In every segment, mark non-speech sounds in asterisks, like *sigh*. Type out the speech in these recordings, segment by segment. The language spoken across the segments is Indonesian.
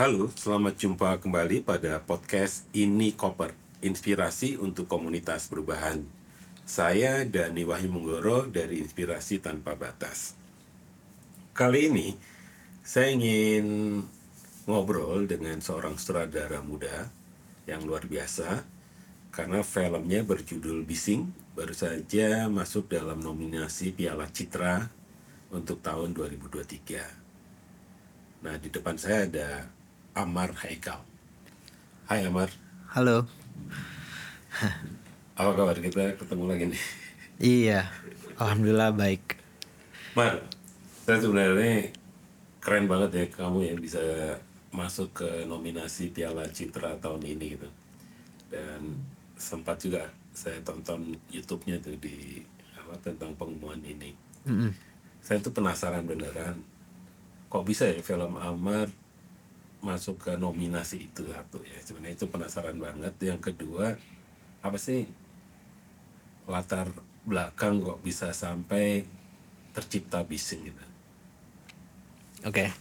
Halo, selamat jumpa kembali pada podcast Ini Koper, inspirasi untuk komunitas perubahan. Saya Dani Wahyu Munggoro dari Inspirasi Tanpa Batas. Kali ini saya ingin ngobrol dengan seorang sutradara muda yang luar biasa karena filmnya berjudul Bising baru saja masuk dalam nominasi Piala Citra untuk tahun 2023. Nah, di depan saya ada Amar Haikal. Hai Amar, Halo. apa kabar kita ketemu lagi nih? Iya. Alhamdulillah baik. Mar, saya sebenarnya keren banget ya kamu yang bisa masuk ke nominasi Piala Citra tahun ini gitu. Dan sempat juga saya tonton YouTube-nya tuh di apa tentang pengumuman ini. Saya tuh penasaran beneran kok bisa ya film Amar masuk ke nominasi itu satu ya sebenarnya itu penasaran banget yang kedua apa sih latar belakang kok bisa sampai tercipta bising gitu Oke.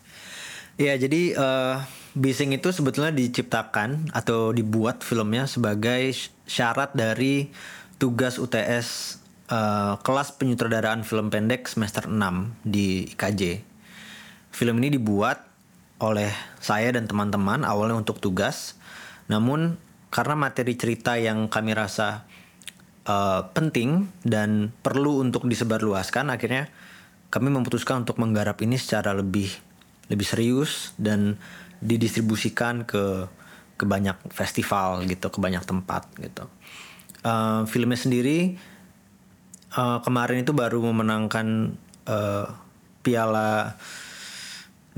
Iya, jadi eh, Bising itu sebetulnya diciptakan atau dibuat filmnya sebagai syarat dari tugas UTS eh, kelas penyutradaraan film pendek semester 6 di IKJ. Film ini dibuat oleh saya dan teman-teman awalnya untuk tugas. Namun karena materi cerita yang kami rasa eh, penting dan perlu untuk disebarluaskan, akhirnya kami memutuskan untuk menggarap ini secara lebih lebih serius dan didistribusikan ke ke banyak festival gitu, ke banyak tempat gitu. Eh, filmnya sendiri eh, kemarin itu baru memenangkan eh, piala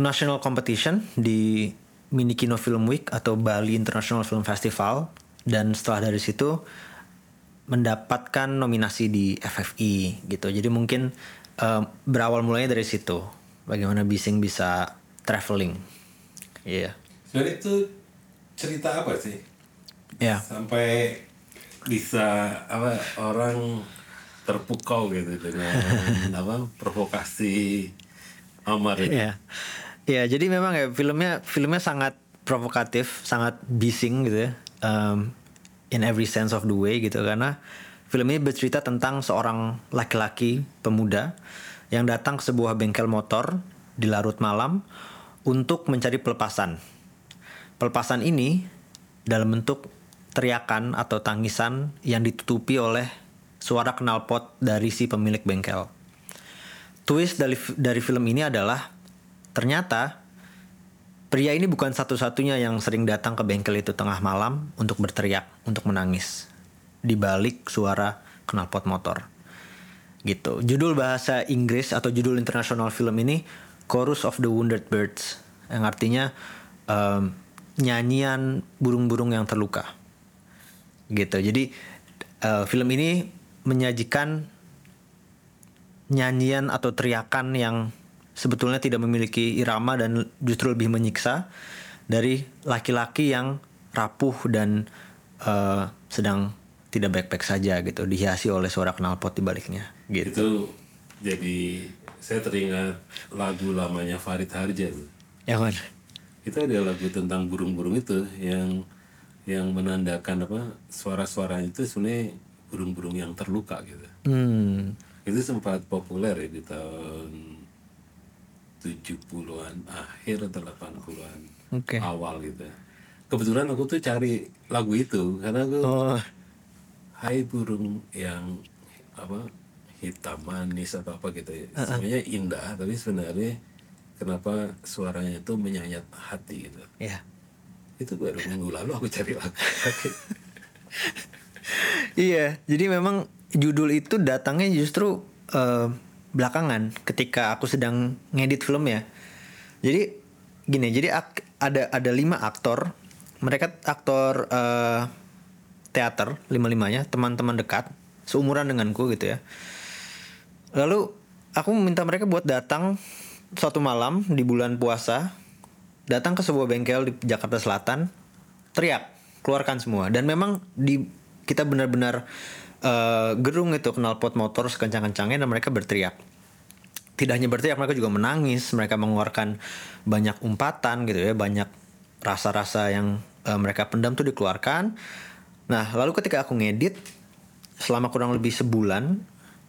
national competition di Mini Kino Film Week atau Bali International Film Festival dan setelah dari situ mendapatkan nominasi di FFI gitu. Jadi mungkin eh, berawal mulanya dari situ. Bagaimana Bising bisa traveling. Iya. sebenarnya itu cerita apa sih Ya. sampai bisa apa orang terpukau gitu dengan *laughs* apa provokasi Amar Iya. Iya, jadi memang ya filmnya filmnya sangat provokatif, sangat bising gitu ya. Um, in every sense of the way gitu karena film ini bercerita tentang seorang laki-laki pemuda yang datang ke sebuah bengkel motor di larut malam untuk mencari pelepasan. Pelepasan ini dalam bentuk teriakan atau tangisan yang ditutupi oleh suara knalpot dari si pemilik bengkel twist dari dari film ini adalah ternyata pria ini bukan satu-satunya yang sering datang ke bengkel itu tengah malam untuk berteriak, untuk menangis di balik suara knalpot motor. Gitu. Judul bahasa Inggris atau judul internasional film ini Chorus of the Wounded Birds yang artinya em, nyanyian burung-burung yang terluka. Gitu. Jadi eh, film ini menyajikan nyanyian atau teriakan yang sebetulnya tidak memiliki irama dan justru lebih menyiksa dari laki-laki yang rapuh dan eh, sedang tidak baik-baik saja gitu dihiasi oleh suara knalpot di baliknya gitu. itu jadi saya teringat lagu lamanya Farid Harja. Ya kan? itu ada lagu tentang burung-burung itu yang yang menandakan apa suara-suara itu sebenarnya burung-burung yang terluka gitu Hmm. itu sempat populer ya di tahun 70-an akhir atau 80-an Oke. awal gitu kebetulan aku tuh cari lagu itu karena aku Oh, Hai burung yang apa hitam manis atau apa gitu ya. Sebenarnya indah tapi sebenarnya kenapa suaranya itu menyayat hati gitu. ya. Itu baru minggu lalu aku cari lagu. *laughs* Iya, jadi memang judul itu datangnya justru eh, belakangan ketika aku sedang ngedit film ya. Jadi gini, jadi ada ada lima aktor, mereka aktor eh, teater lima limanya teman-teman dekat seumuran denganku gitu ya. Lalu aku meminta mereka buat datang suatu malam di bulan puasa, datang ke sebuah bengkel di Jakarta Selatan, teriak, keluarkan semua. Dan memang di kita benar-benar eh, gerung itu knalpot motor sekencang-kencangnya dan mereka berteriak. Tidak hanya berteriak, mereka juga menangis, mereka mengeluarkan banyak umpatan gitu ya, banyak rasa-rasa yang eh, mereka pendam tuh dikeluarkan. Nah, lalu ketika aku ngedit selama kurang lebih sebulan,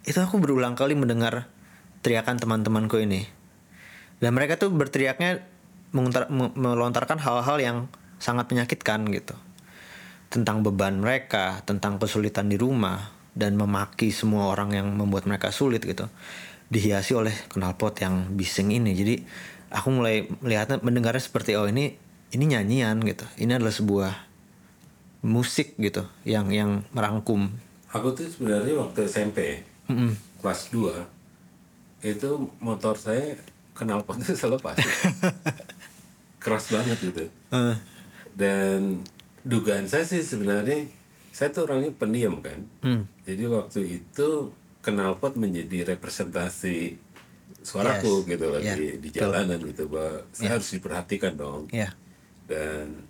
itu aku berulang kali mendengar teriakan teman-temanku ini. Dan mereka tuh berteriaknya melontarkan hal-hal yang sangat menyakitkan gitu. Tentang beban mereka, tentang kesulitan di rumah dan memaki semua orang yang membuat mereka sulit gitu. Dihiasi oleh knalpot yang bising ini. Jadi aku mulai melihatnya mendengarnya seperti oh ini ini nyanyian gitu. Ini adalah sebuah musik gitu yang yang merangkum. Aku tuh sebenarnya waktu SMP kelas 2 itu motor saya kenal potnya *laughs* selepas. *laughs* Keras banget gitu. Eh, Dan dugaan saya sih sebenarnya saya tuh orangnya pendiam kan. Hmm. Jadi waktu itu knalpot menjadi representasi suaraku Yes. gitu loh Yeah, di, di betul. jalanan gitu bahwa saya harus diperhatikan dong. ya. Dan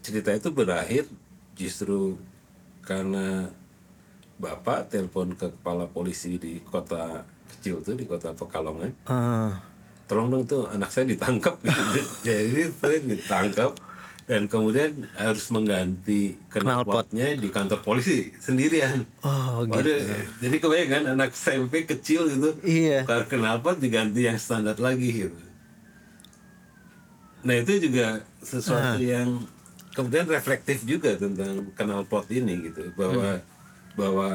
cerita itu berakhir justru karena bapak telepon ke kepala polisi di kota kecil tuh di kota Pekalongan Eh, tolong dong tuh anak saya ditangkap gitu. *laughs* jadi saya ditangkap dan kemudian harus mengganti knalpotnya di kantor polisi sendirian. Oh gitu. Waduh, jadi kebayang kan anak SMP kecil gitu. Iya. kalau knalpot diganti yang standar lagi gitu. Nah itu juga sesuatu yang kemudian reflektif juga tentang knalpot ini gitu. Bahwa bahwa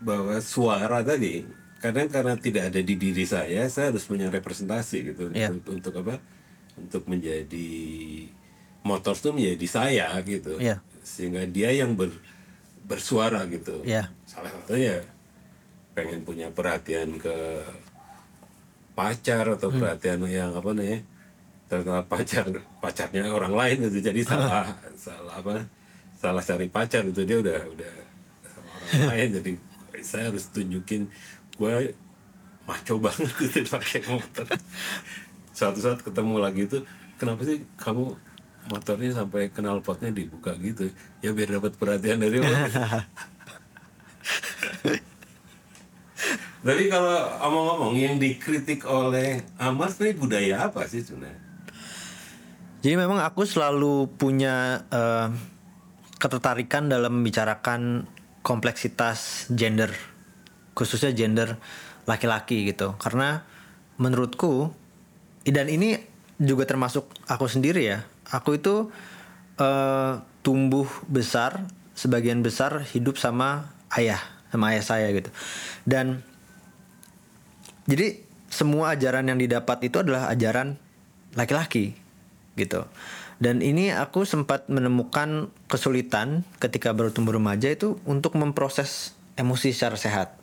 bahwa suara tadi kadang karena tidak ada di diri saya saya harus punya representasi gitu Iya. untuk, untuk apa? Untuk menjadi motor itu menjadi saya gitu Iya. sehingga dia yang ber, bersuara gitu Iya. salah satunya pengen punya perhatian ke pacar atau Hmm. perhatian yang apa nih ternyata pacar pacarnya orang lain gitu jadi salah salah apa salah cari pacar itu dia udah udah sama orang lain *laughs* jadi saya harus tunjukin gue maco banget gitu pakai motor *laughs* suatu saat ketemu lagi itu kenapa sih kamu motornya sampai kenal potnya dibuka gitu ya biar dapat perhatian dari lo *laughs* Tapi kalau omong-omong yang dikritik oleh Amas nih budaya apa sih sebenarnya? Jadi memang aku selalu punya eh, ketertarikan dalam membicarakan kompleksitas gender, khususnya gender laki-laki gitu. Karena menurutku dan ini juga termasuk aku sendiri ya. Aku itu eh, tumbuh besar sebagian besar hidup sama ayah, sama ayah saya gitu. Dan jadi semua ajaran yang didapat itu adalah ajaran laki-laki gitu. Dan ini aku sempat menemukan kesulitan ketika baru tumbuh remaja itu untuk memproses emosi secara sehat.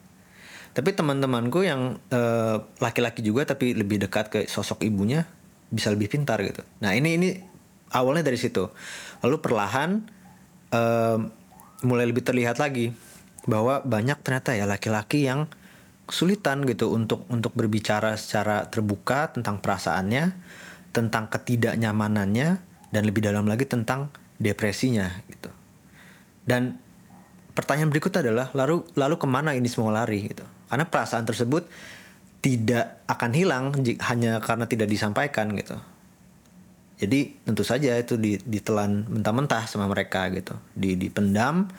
Tapi teman-temanku yang eh, laki-laki juga tapi lebih dekat ke sosok ibunya bisa lebih pintar gitu. Nah ini ini awalnya dari situ. Lalu perlahan eh, mulai lebih terlihat lagi bahwa banyak ternyata ya laki-laki yang kesulitan gitu untuk untuk berbicara secara terbuka tentang perasaannya, tentang ketidaknyamanannya dan lebih dalam lagi tentang depresinya gitu. Dan pertanyaan berikutnya adalah lalu lalu ke mana ini semua lari gitu? Karena perasaan tersebut tidak akan hilang hanya karena tidak disampaikan gitu. Jadi tentu saja itu di- ditelan mentah-mentah sama mereka gitu, di dipendam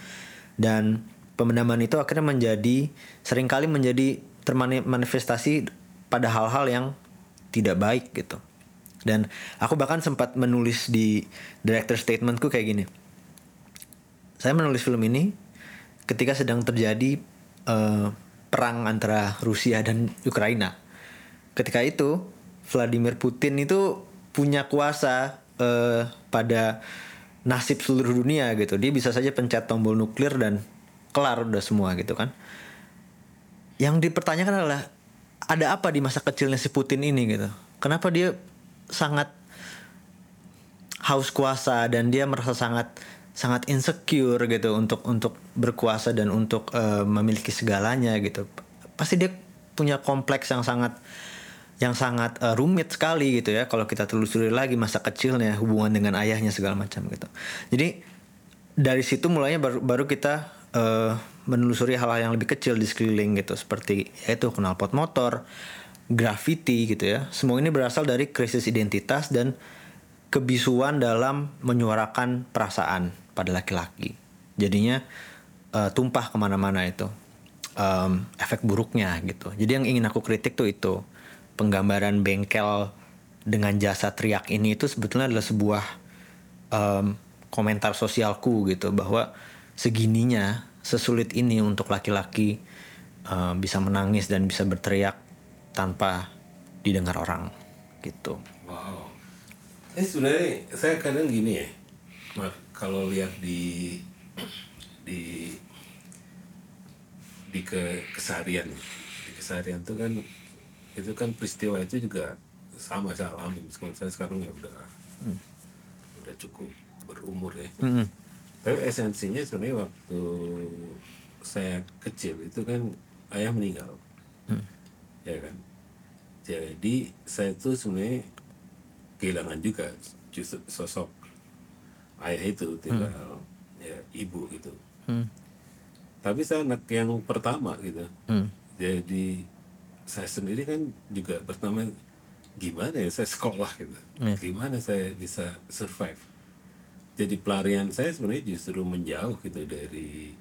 dan pemendaman itu akhirnya menjadi sering kali menjadi termanifestasi pada hal-hal yang tidak baik gitu. Dan aku bahkan sempat menulis di director statementku kayak gini. Saya menulis film ini ketika sedang terjadi eh, perang antara Rusia dan Ukraina. Ketika itu Vladimir Putin itu punya kuasa eh, pada nasib seluruh dunia gitu. Dia bisa saja pencet tombol nuklir dan kelar udah semua gitu kan. Yang dipertanyakan adalah ada apa di masa kecilnya si Putin ini gitu. Kenapa dia sangat haus kuasa dan dia merasa sangat sangat insecure gitu untuk untuk berkuasa dan untuk eh, memiliki segalanya gitu. Pasti dia punya kompleks yang sangat yang sangat eh, rumit sekali gitu ya kalau kita telusuri lagi masa kecilnya hubungan dengan ayahnya segala macam gitu. Jadi dari situ mulainya baru baru kita eh, menelusuri hal-hal yang lebih kecil di sekeliling gitu seperti yaitu knalpot motor, graffiti gitu ya. Semua ini berasal dari krisis identitas dan kebisuan dalam menyuarakan perasaan pada laki-laki. Jadinya eh, tumpah ke mana-mana itu Em, efek buruknya gitu. Jadi yang ingin aku kritik tuh itu penggambaran bengkel dengan jasa teriak ini itu sebetulnya adalah sebuah em, komentar sosialku gitu bahwa segininya sesulit ini untuk laki-laki em, bisa menangis dan bisa berteriak tanpa didengar orang gitu. Wow. Eh sebenarnya saya kadang gini ya, kalau lihat di di di ke keseharian, di keseharian itu kan itu kan peristiwa itu juga sama saya alami meskipun saya sekarang ya udah udah cukup berumur ya. Tapi esensinya sebenarnya waktu saya kecil itu kan ayah meninggal, ya kan. Jadi saya tuh sebenarnya kehilangan juga justru sosok ayah itu tinggal ya ibu gitu. Tapi saya anak yang pertama gitu. Jadi saya sendiri kan juga pertama gimana ya saya sekolah gitu. Gimana saya bisa survive. Jadi pelarian saya sebenarnya justru menjauh gitu dari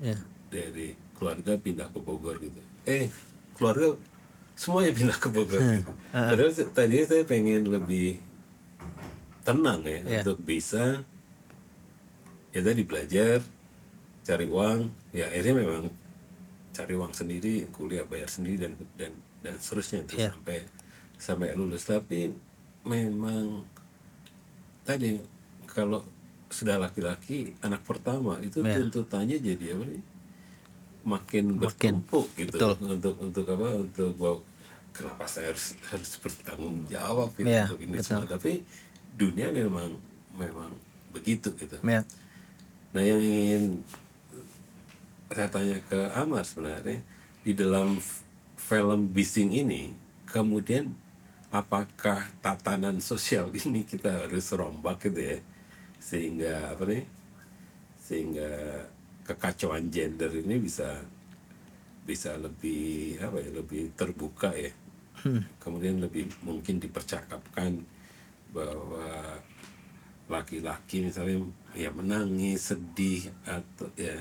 Ya. dari keluarga pindah ke Bogor gitu. Eh, keluarga semuanya pindah ke Bogor. gitu. Padahal se- tadinya saya pengen lebih tenang ya Iya. untuk bisa ya tadi belajar, cari uang. Ya akhirnya memang cari uang sendiri, kuliah bayar sendiri dan dan dan seterusnya itu Iya. sampai sampai lulus. Tapi memang tadi kalau sudah laki-laki anak pertama itu Iya. tuntutannya jadi apa nih makin Makin, bertumpuk gitu betul. untuk untuk apa untuk bahwa kenapa saya harus harus bertanggung jawab gitu Iya, untuk ini betul. semua tapi dunia memang memang begitu gitu Ya. nah yang ingin saya tanya ke Amar sebenarnya di dalam film Bising ini kemudian apakah tatanan sosial *laughs* ini kita harus rombak gitu ya? Sehingga apa nih? Sehingga kekacauan gender ini bisa bisa lebih apa ya lebih terbuka ya. Kemudian lebih mungkin dipercakapkan bahwa laki-laki misalnya ya menangis sedih atau ya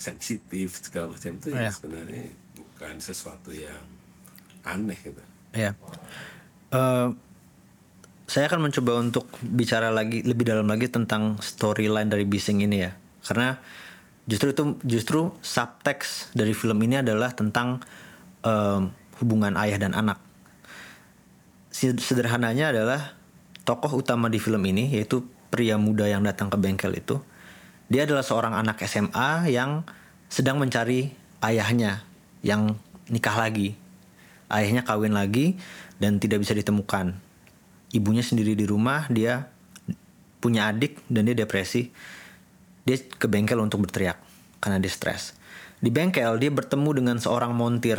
sensitif segala macam itu ya Iya. sebenarnya bukan sesuatu yang aneh gitu Ya. Eh, saya akan mencoba untuk bicara lagi lebih dalam lagi tentang storyline dari Bising ini ya. Karena justru itu justru subtext dari film ini adalah tentang em, hubungan ayah dan anak. Sederhananya adalah tokoh utama di film ini yaitu pria muda yang datang ke bengkel itu. Dia adalah seorang anak SMA yang sedang mencari ayahnya yang nikah lagi. Ayahnya kawin lagi dan tidak bisa ditemukan. Ibunya sendiri di rumah, dia punya adik dan dia depresi. Dia ke bengkel untuk berteriak karena dia stres. Di bengkel dia bertemu dengan seorang montir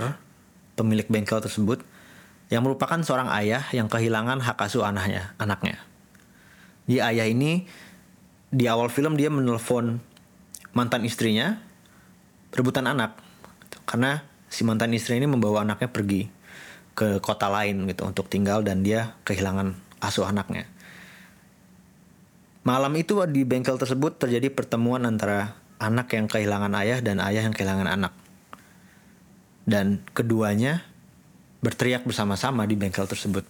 pemilik bengkel tersebut yang merupakan seorang ayah yang kehilangan hak asuh anaknya. anaknya. Di ayah ini di awal film dia menelpon mantan istrinya rebutan anak karena si mantan istri ini membawa anaknya pergi ke kota lain gitu untuk tinggal dan dia kehilangan asuh anaknya. Malam itu di bengkel tersebut terjadi pertemuan antara anak yang kehilangan ayah dan ayah yang kehilangan anak. Dan keduanya berteriak bersama-sama di bengkel tersebut.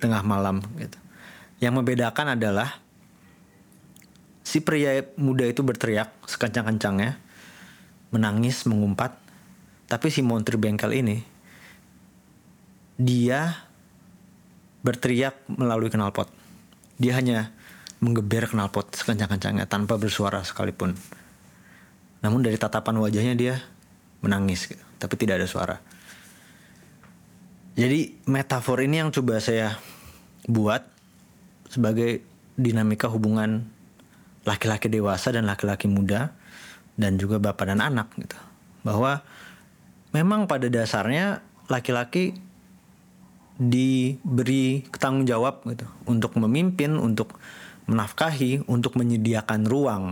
Tengah malam gitu. Yang membedakan adalah si pria muda itu berteriak sekencang-kencangnya, menangis, mengumpat. Tapi si montri bengkel ini dia berteriak melalui knalpot. Dia hanya menggeber knalpot sekencang-kencangnya tanpa bersuara sekalipun. Namun dari tatapan wajahnya dia menangis gitu, tapi tidak ada suara. Jadi metafor ini yang coba saya buat sebagai dinamika hubungan laki-laki dewasa dan laki-laki muda dan juga bapak dan anak gitu. Bahwa memang pada dasarnya laki-laki diberi tanggung jawab gitu untuk memimpin, untuk menafkahi, untuk menyediakan ruang.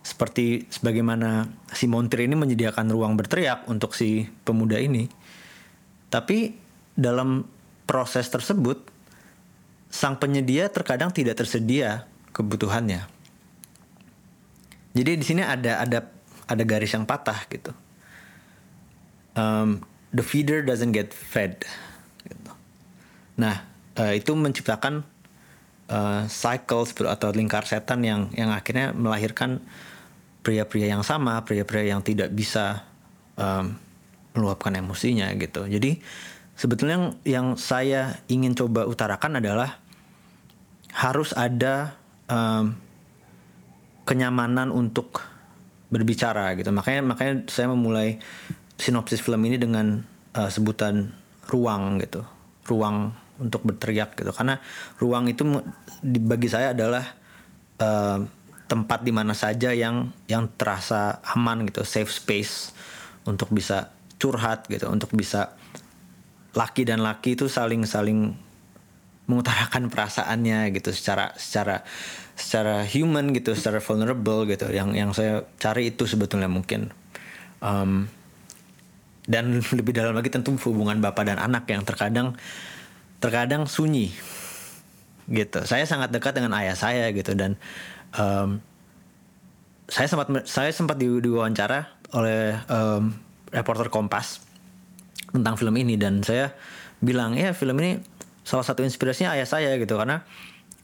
Seperti sebagaimana si montir ini menyediakan ruang berteriak untuk si pemuda ini. Tapi dalam proses tersebut sang penyedia terkadang tidak tersedia kebutuhannya. Jadi di sini ada ada ada garis yang patah gitu. Um, the feeder doesn't get fed. Gitu. Nah uh, itu menciptakan uh, cycle atau lingkar setan yang yang akhirnya melahirkan pria-pria yang sama, pria-pria yang tidak bisa um, meluapkan emosinya gitu. Jadi sebetulnya yang, yang saya ingin coba utarakan adalah harus ada um, kenyamanan untuk berbicara gitu. Makanya makanya saya memulai sinopsis film ini dengan uh, sebutan ruang gitu. Ruang untuk berteriak gitu. Karena ruang itu bagi saya adalah uh, tempat di mana saja yang yang terasa aman gitu, safe space untuk bisa curhat gitu, untuk bisa laki dan laki itu saling saling mengutarakan perasaannya gitu secara secara secara human gitu secara vulnerable gitu. Yang yang saya cari itu sebetulnya mungkin. Um, dan lebih dalam lagi tentu hubungan bapak dan anak yang terkadang terkadang sunyi gitu. Saya sangat dekat dengan ayah saya gitu dan um, saya sempat saya sempat di, diwawancara oleh um, reporter Kompas tentang film ini. Dan saya bilang ya film ini salah satu inspirasinya ayah saya gitu. Karena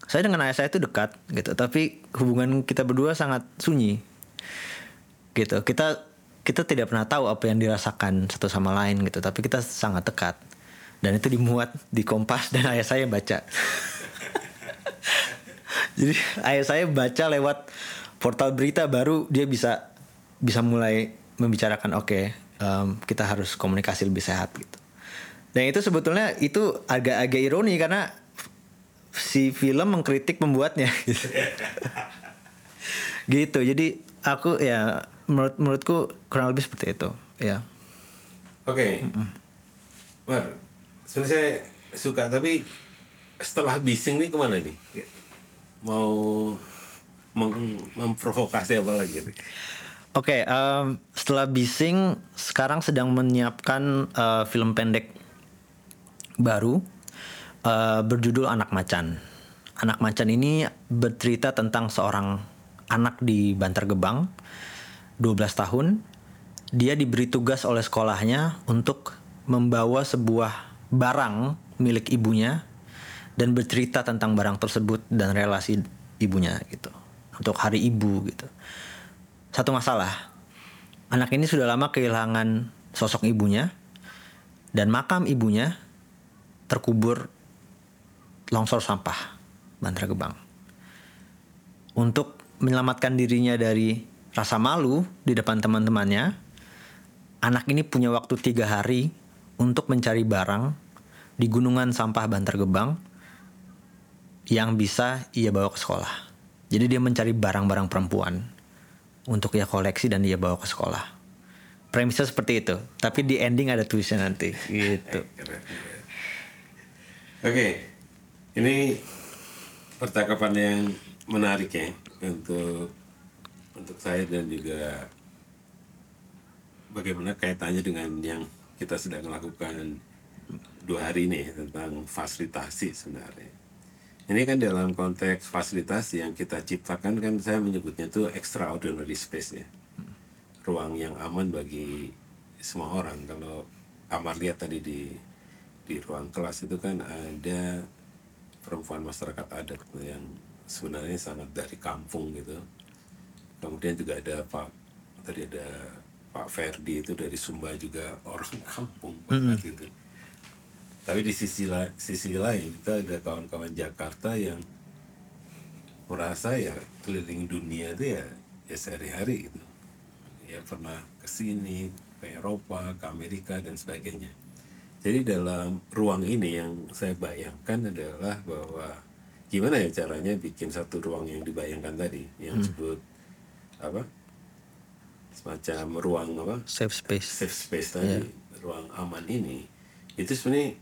saya dengan ayah saya itu dekat gitu. Tapi hubungan kita berdua sangat sunyi gitu. Kita kita tidak pernah tahu apa yang dirasakan satu sama lain gitu. Tapi kita sangat dekat. Dan itu dimuat di Kompas dan ayah saya baca. *laughs* Jadi ayah saya baca lewat portal berita baru dia bisa bisa mulai membicarakan oke okay, um, kita harus komunikasi lebih sehat gitu dan itu sebetulnya itu agak-agak ironi karena si film mengkritik pembuatnya gitu. *laughs* gitu. Jadi aku ya menurut menurutku kurang lebih seperti itu, ya. Oke. Okay. Mm sebenarnya saya suka tapi setelah bising nih ke mana nih? Mau mem memprovokasi apa lagi? Oke, okay, um, setelah bising sekarang sedang menyiapkan uh, film pendek baru uh, berjudul Anak Macan. Anak Macan ini bercerita tentang seorang anak di Bantar Gebang, 12 tahun. Dia diberi tugas oleh sekolahnya untuk membawa sebuah barang milik ibunya dan bercerita tentang barang tersebut dan relasi ibunya gitu. Untuk hari ibu gitu. Satu masalah, anak ini sudah lama kehilangan sosok ibunya dan makam ibunya terkubur longsor sampah Bantar Gebang. Untuk menyelamatkan dirinya dari rasa malu di depan teman-temannya, anak ini punya waktu tiga hari untuk mencari barang di gunungan sampah Bantar Gebang yang bisa ia bawa ke sekolah. Jadi dia mencari barang-barang perempuan untuk ia koleksi dan dia bawa ke sekolah. Premisnya seperti itu, tapi di ending ada tulisan nanti *laughs* gitu. Oke, ini percakapan yang menarik ya untuk untuk saya dan juga bagaimana kaitannya dengan yang kita sedang lakukan dua hari ini tentang fasilitasi sebenarnya. Ini kan dalam konteks fasilitasi yang kita ciptakan kan saya menyebutnya itu extraordinary space ya. Ruang yang aman bagi semua orang. Kalau Amar lihat tadi di di ruang kelas itu kan ada perempuan masyarakat adat yang sebenarnya sangat dari kampung gitu. Kemudian juga ada Pak tadi ada Pak Ferdi itu dari Sumba juga orang *laughs* kampung banget mm gitu. Tapi di sisi la sisi lain kita ada kawan-kawan Jakarta yang merasa ya keliling dunia itu ya ya sehari-hari gitu. Ya pernah ke sini, ke Eropa, ke Amerika dan sebagainya jadi dalam ruang ini yang saya bayangkan adalah bahwa gimana ya caranya bikin satu ruang yang dibayangkan tadi, yang hmm. disebut apa? Semacam ruang apa? Safe space. Safe space tadi, yeah. ruang aman ini, itu sebenarnya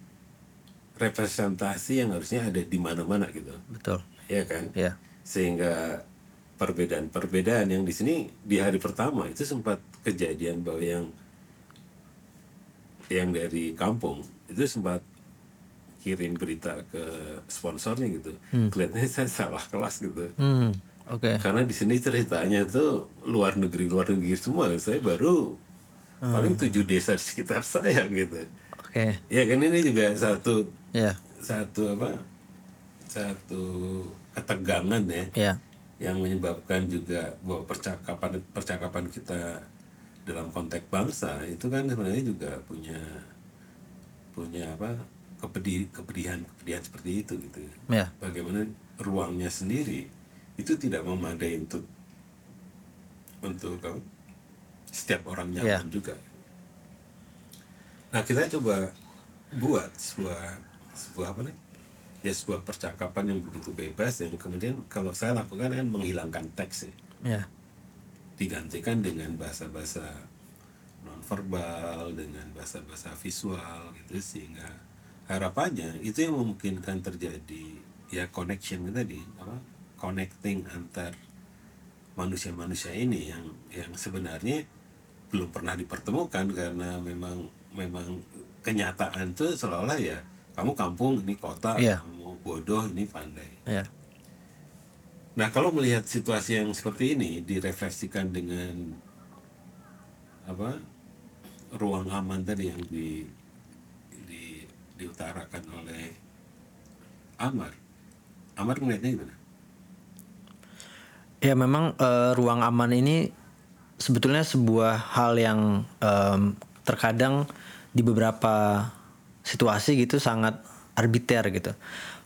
representasi yang harusnya ada di mana-mana gitu. Betul. Ya kan? Yeah. Sehingga perbedaan-perbedaan yang di sini di hari pertama itu sempat kejadian bahwa yang yang dari kampung itu sempat kirim berita ke sponsornya gitu kelihatannya saya salah kelas gitu Hmm, oke. karena di sini ceritanya tuh luar negeri luar negeri semua saya baru paling tujuh desa di sekitar saya gitu Oke. ya kan ini juga satu Ya. satu apa satu ketegangan ya Ya. yang menyebabkan juga bahwa percakapan percakapan kita dalam konteks bangsa itu kan sebenarnya juga punya punya apa kepedi kepedihan kepedihan seperti itu gitu Ya. bagaimana ruangnya sendiri itu tidak memadai untuk untuk setiap orang Ya. nyaman juga nah kita coba buat sebuah sebuah apa nih ya sebuah percakapan yang begitu bebas yang kemudian kalau saya lakukan kan menghilangkan teks ya Ya. digantikan dengan bahasa-bahasa nonverbal dengan bahasa-bahasa visual gitu sehingga harapannya itu yang memungkinkan terjadi ya connection tadi apa connecting antar manusia-manusia ini yang yang sebenarnya belum pernah dipertemukan karena memang memang kenyataan itu seolah-olah ya kamu kampung ini kota Iya. kamu bodoh ini pandai Ya. Nah, kalau melihat situasi yang seperti ini direfleksikan dengan apa ruang aman tadi yang di, di diutarakan oleh Amar, Amar melihatnya gimana? Ya memang eh, ruang aman ini sebetulnya sebuah hal yang em, terkadang di beberapa situasi gitu sangat arbiter gitu.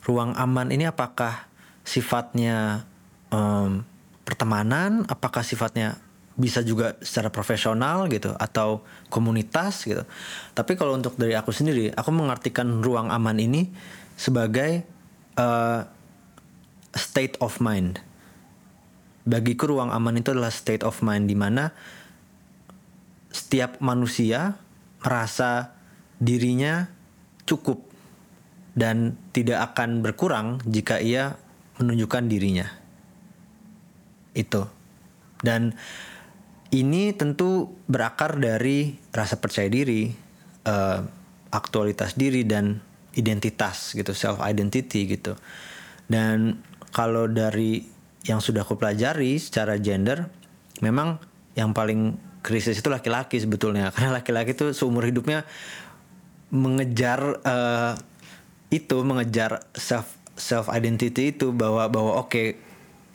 Ruang aman ini apakah sifatnya em, pertemanan, apakah sifatnya bisa juga secara profesional gitu atau komunitas gitu. Tapi kalau untuk dari aku sendiri, aku mengartikan ruang aman ini sebagai eh, state of mind bagiku ruang aman itu adalah state of mind di mana setiap manusia merasa dirinya cukup dan tidak akan berkurang jika ia menunjukkan dirinya. Itu. Dan ini tentu berakar dari rasa percaya diri, eh, aktualitas diri dan identitas gitu, self identity gitu. Dan kalau dari yang sudah aku pelajari secara gender, memang yang paling krisis itu laki-laki sebetulnya, *laughs* karena laki-laki itu seumur hidupnya mengejar eh, itu, mengejar self self identity itu bahwa bahwa oke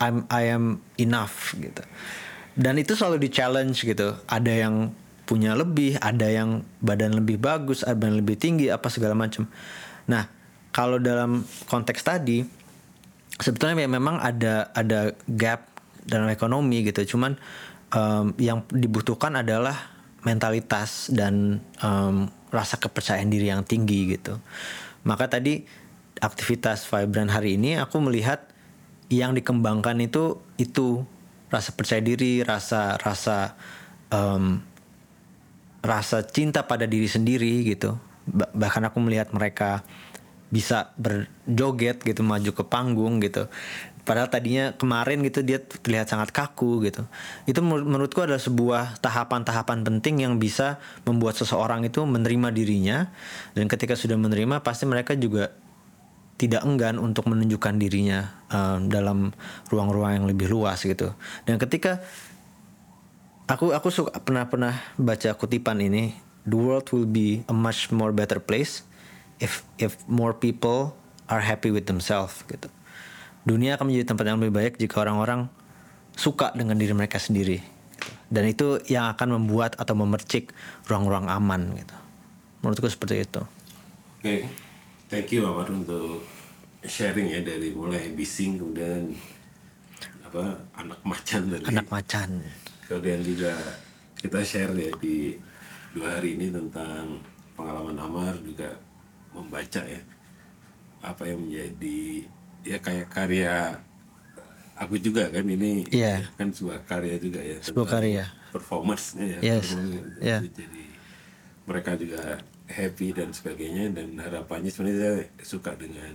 I'm I am enough gitu. Dan itu selalu di challenge gitu. Ada yang punya lebih, ada yang badan lebih bagus, ada yang lebih tinggi, apa segala macam. Nah, kalau dalam konteks tadi, sebetulnya ya memang ada ada gap dalam ekonomi gitu. Cuman em, yang dibutuhkan adalah mentalitas dan em, rasa kepercayaan diri yang tinggi gitu. Maka tadi aktivitas vibran hari ini aku melihat yang dikembangkan itu itu rasa percaya diri, rasa rasa em, rasa cinta pada diri sendiri gitu. Ba- bahkan aku melihat mereka bisa berjoget gitu maju ke panggung gitu. Padahal tadinya kemarin gitu dia terlihat sangat kaku gitu. Itu menur- menurutku adalah sebuah tahapan-tahapan penting yang bisa membuat seseorang itu menerima dirinya dan ketika sudah menerima pasti mereka juga tidak enggan untuk menunjukkan dirinya um, dalam ruang-ruang yang lebih luas gitu. Dan ketika aku aku suka pernah pernah baca kutipan ini, the world will be a much more better place if if more people are happy with themselves gitu. Dunia akan menjadi tempat yang lebih baik jika orang-orang suka dengan diri mereka sendiri. gitu. Dan itu yang akan membuat atau memercik ruang-ruang aman gitu. Menurutku seperti itu. Oke, thank you Amar untuk sharing ya dari mulai bising kemudian apa anak macan tadi. Anak macan. Kemudian juga kita share ya di dua hari ini tentang pengalaman Amar juga membaca ya apa yang menjadi ya kayak karya aku juga kan ini Iya. kan sebuah karya juga ya Sebuah karya. performance-nya ya Yes. performance. Iya. jadi mereka juga happy dan sebagainya dan harapannya sebenarnya saya suka dengan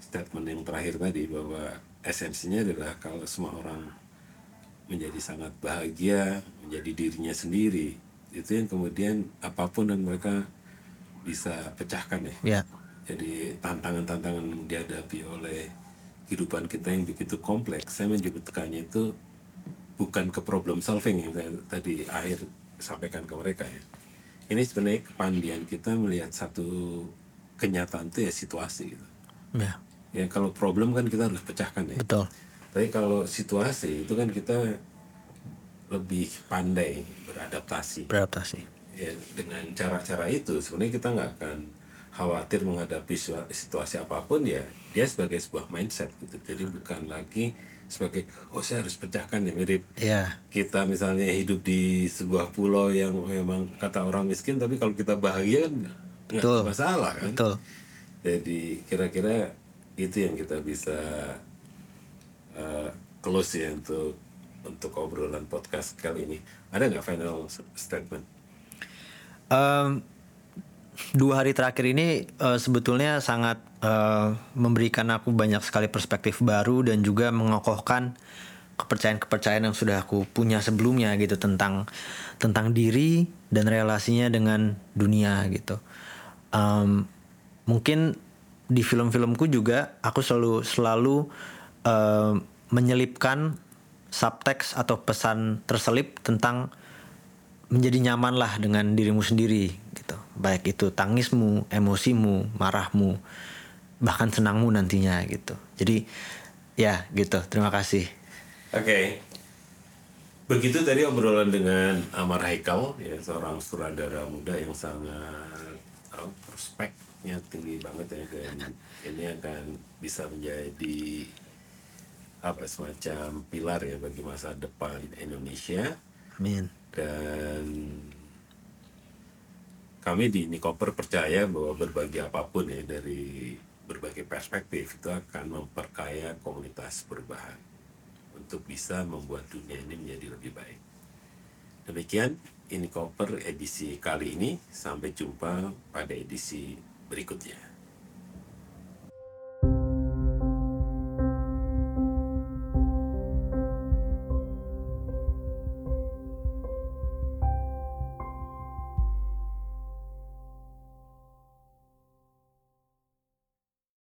statement yang terakhir tadi bahwa esensinya adalah kalau semua orang menjadi sangat bahagia menjadi dirinya sendiri itu yang kemudian apa pun dan mereka bisa pecahkan ya Ya. Jadi tantangan-tantangan yang dihadapi oleh kehidupan kita yang begitu kompleks, saya menyebutkannya itu bukan ke problem solving yang saya tadi akhir sampaikan ke mereka ya. Ini sebenarnya kepandian kita melihat satu kenyataan itu ya situasi gitu. Ya, Ya kalau problem kan kita harus pecahkan ya. betul. Tapi kalau situasi itu kan kita lebih pandai beradaptasi. Beradaptasi. Ya, dengan cara-cara itu sebenarnya kita nggak akan khawatir menghadapi situasi apa pun ya dia sebagai sebuah mindset gitu. Jadi bukan lagi sebagai oh saya harus pecahkan ya mirip Ya, kita misalnya hidup di sebuah pulau yang memang kata orang miskin tapi kalau kita bahagia kan nggak masalah kan. betul. Jadi kira-kira itu yang kita bisa uh, close ya untuk untuk obrolan podcast kali ini. Ada nggak final statement? Em, dua hari terakhir ini eh, sebetulnya sangat eh, memberikan aku banyak sekali perspektif baru dan juga mengokohkan kepercayaan-kepercayaan yang sudah aku punya sebelumnya gitu tentang tentang diri dan relasinya dengan dunia gitu. Em, mungkin di film-filmku juga aku selalu selalu em, menyelipkan subtext atau pesan terselip tentang menjadi nyaman lah dengan dirimu sendiri gitu. Baik itu tangismu emosimu marahmu bahkan senangmu nantinya gitu. Jadi ya gitu. Terima kasih. Oke. Begitu tadi obrolan dengan Amar Haikal, ya seorang sutradara muda yang sangat oh, prospeknya tinggi banget ya dan ini akan bisa menjadi apa semacam pilar ya bagi masa depan Indonesia. Amin. Dan kami di Nikoper percaya bahwa berbagi apa pun ya dari berbagai perspektif itu akan memperkaya komunitas perubahan untuk bisa membuat dunia ini menjadi lebih baik. Demikian ini Koper edisi kali ini. Sampai jumpa pada edisi berikutnya.